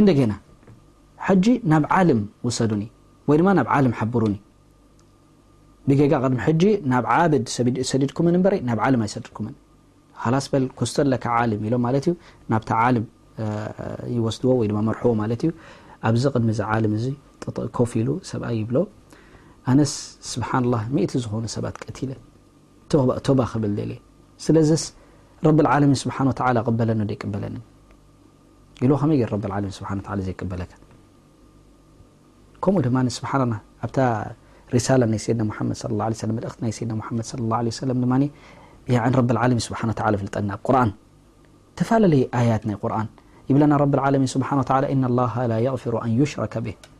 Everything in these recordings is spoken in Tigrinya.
እንደገና ሕጂ ናብ ዓልም ውሰዱኒ ወይ ድማ ናብ ዓልም ሓብሩኒ ብጌጋ ቅድሚ ሕጂ ናብ ዓብድ ሰዲድኩምን እምበሪ ናብ ዓልም ኣይሰድድኩምን ሃላስ በል ኮስተር ለካ ዓልም ኢሎም ማለት እዩ ናብታ ዓልም ይወስድዎ ወይ ድማ መርሕዎ ማለት እዩ ኣብዚ ቅድሚ እዚ ዓልም እዚ ጥጥእ ኮፍ ኢሉ ሰብኣይ ይብሎ ኣነስ ስብሓንላህ ሚእቲ ዝኾኑ ሰባት ቀቲለ ቶባ ክብል ደልየ ስለዚስ ረቢ ዓለሚን ስብሓን ወተዓላ ቅበለኒ ዶ ይቅበለኒ لمررب العالمين سبانتلىزبلك كم دما سبحانلبت رسالة نسيدنا محمد صى الله عليهت ن سينا محمد صلى الله عليه وسلم عن رب العالمين سبحانوتعالى لناقرآن تفللي آيات ني قرآن يبلنا رب العالمين سبحانوتعالى إن الله لا يغفر أن يشرك به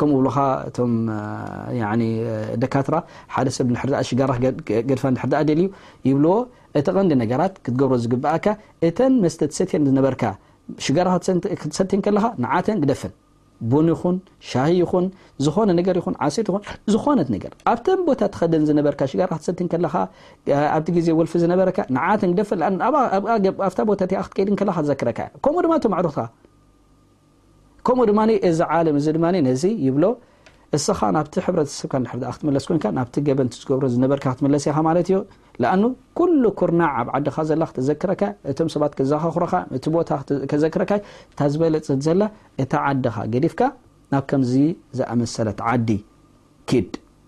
ከምኡ ብሉኻ እቶም ያኒ ደካትራ ሓደ ሰብ እንድሕር ደኣ ሽጋራ ገድፋ እንድሕር ደኣ ደልዩ ይብልዎ እቲ ቀንዲ ነገራት ክትገብሮ ዝግብኣካ እተን መስተ ትሰትየን ዝነበርካ ሽጋራ ክትሰቲ ከለኻ ንዓተን ግደፈን ቡን ይኹን ሻሂ ይኹን ዝኾነ ነገር ይኹን ዓሲር ይኹን ዝኾነት ነገር ኣብተን ቦታ ትኸደን ዝነበርካ ሽጋራ ክትሰቲ ከለኻ ኣብቲ ግዜ ወልፊ ዝነበረካ ንዓተን ግደፈን ኣብኣ ኣብታ ቦታ እቲኣ ክትከይድ ከለኻ ትዘክረካ ከምኡ ድማ እቶም ኣዕሩኽትካ ከምኡ ድማ እዚ ዓለም እዚ ድማ ነዚ ይብሎ እስኻ ናብቲ ሕብረተሰብካ እንድሕር ደኣ ክትምለስ ኮንካ ናብቲ ገበንቲ ዝገብሮ ዝነበርካ ክትምለስ ኢኻ ማለት እዩ ለኣኑ ኩሉ ኩርናዕ ኣብ ዓድኻ ዘላ ክተዘክረካ እቶም ሰባት ከዘኻኽሮኻ እቲ ቦታ ከዘክረካ እታ ዝበለጸት ዘላ እታ ዓድኻ ገዲፍካ ናብ ከምዚ ዝኣመሰለት ዓዲ ኪድ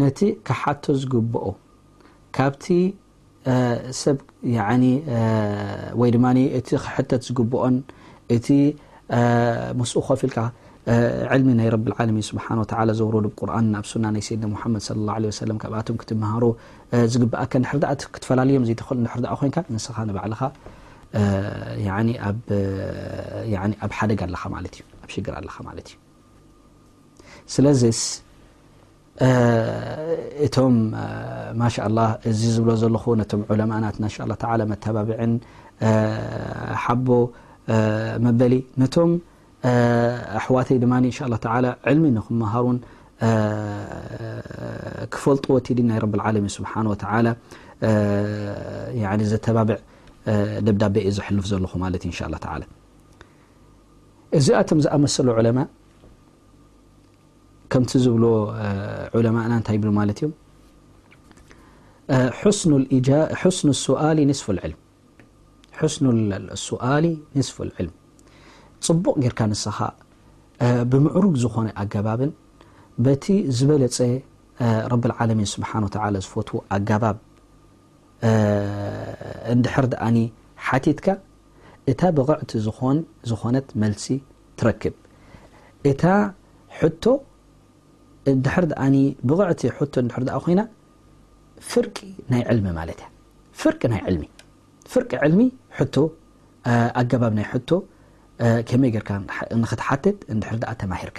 ነቲ ክሓቶ ዝግብኦ ካብቲ ሰብ ያኒ ወይ ድማ እቲ ክሕተት ዝግብኦን እቲ ምስኡ ኮፍ ኢልካ ዕልሚ ናይ ረቢ ዓለሚን ስብሓን ወተዓላ ዘውረዱ ብ ቁርን ናብ ሱና ናይ ሰይድና ሙሓመድ ስለ ላ ለ ወሰለም ካብኣቶም ክትምሃሮ ዝግብኣካ ንድሕር ዳኣ ክትፈላለዮም ዘይትኽእል ንድሕር ዳኣ ኮይንካ ንስኻ ንባዕልኻ ኣብ ሓደጋ ኣለኻ ማለት እዩ ኣብ ሽግር ኣለኻ ማለት እዩ ስለዚስ እቶም ማሻ ላ እዚ ዝብሎ ዘለኹ ነቶም ዑለማ ናትና ን ላ ተላ መተባብዕን ሓቦ መበሊ ነቶም ኣሕዋተይ ድማ ን ላ ተ ዕልሚ ንክመሃሩን ክፈልጥዎ እቲ ዲን ናይ ረብ ዓለሚን ስብሓን ወተላ ዘተባብዕ ደብዳቤ እዩ ዘሕልፍ ዘለኹ ማለት እዩ ን ላ ተላ እዚኣቶም ዝኣመሰሉ ዑለማእ ከምቲ ዝብልዎ ዑለማእና እንታይ ይብሉ ማለት እዮም ሕስኑ ሱኣሊ ንስፉ ልዕልም ሕስኑ ሱኣሊ ንስፉ ልዕልም ፅቡቕ ጌርካ ንስኻ ብምዕሩግ ዝኾነ ኣገባብን በቲ ዝበለፀ ረብልዓለሚን ስብሓን ወተዓላ ዝፈትዎ ኣገባብ እንድሕር ድኣኒ ሓቲትካ እታ ብቕዕቲ ዝኾን ዝኾነት መልሲ ትረክብ። እታ ሕቶ እንድሕር ድኣኒ ብቕዕቲ ሕቶ እንድሕር ድኣ ኮይና ፍርቂ ናይ ዕልሚ ማለት እያ። ፍርቂ ናይ ዕልሚ ፍርቂ ዕልሚ ሕቶ ኣገባብ ናይ ሕቶ ከመይ ጌርካ ንክትሓትት እንድሕር ድኣ ተማሂርካ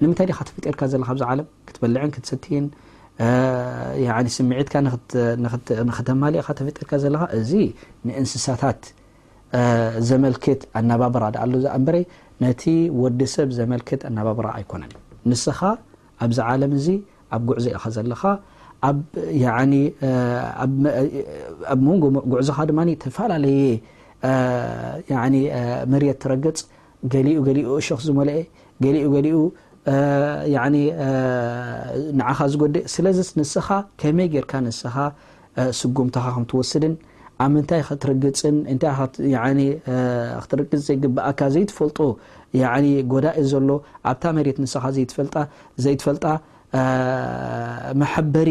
ንምንታይ ዲኻ ተፈጢርካ ዘለኻ ኣብዛ ዓለም ክትበልዕን ክትሰትይን ያኒ ስምዒትካ ንክተማልእ ኢኻ ተፈጢርካ ዘለኻ እዚ ንእንስሳታት ዘመልክት ኣናባብራ ዳኣ ኣሎ ዝኣንበረ ነቲ ወዲ ሰብ ዘመልክት ኣናባብራ ኣይኮነን ንስኻ ኣብዚ ዓለም እዚ ኣብ ጉዕዞ ኢኻ ዘለኻ ኣብ መንጎ ጉዕዞኻ ድማ ተፈላለየ መሬት ትረግፅ ገሊኡ ገሊኡ እሾኽ ዝመልኤ ገሊኡ ገሊኡ ያኒ ንዓኻ ዝጎድእ ስለዚስ ንስኻ ከመይ ጌርካ ንስኻ ስጉምትኻ ከም ትወስድን ኣብ ምንታይ ክትርግጽን እንታይ ያኒ ክትርግጽ ዘይግብኣካ ዘይትፈልጦ ያኒ ጎዳኢ ዘሎ ኣብታ መሬት ንስኻ ዘይትፈልጣ ዘይትፈልጣ መሐበሪ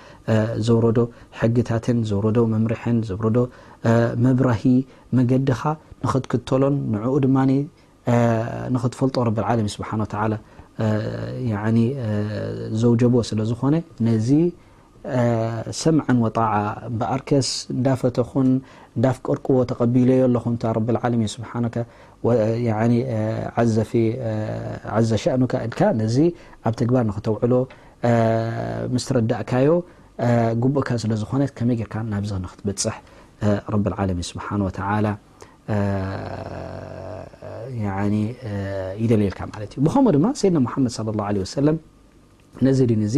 ዘውረዶ ሕግታትን ዘውረዶ መምርሕን ዘውረዶ መብራሂ መገድኻ ንኽትክተሎን ንዕኡ ድማ ንኽትፈልጦ ረቢ ዓለም ስብሓን ወተዓላ ዘውጀቦ ስለ ዝኾነ ነዚ ሰምዐን ወጣዓ በኣርከስ እንዳፈተኹን እንዳፍቀርክዎ ተቐቢለዮ ኣለኹ እታ ረቢ ዓለም እ ስብሓ ዘፊ ዘ ሸእኑካ እልካ ነዚ ኣብ ተግባር ንክተውዕሎ ምስ ተረዳእካዮ ግቡእካ ስለ ዝኾነ ከመይ ጌርካ ናብዚ ንክትበጽሕ ረቢ ልዓለሚን ስብሓን ወተዓላ ይደልየልካ ማለት እዩ ብኸምኡ ድማ ሰይድና ሙሓመድ صለ ላه ለ ወሰለም ነዚ ድን እዚ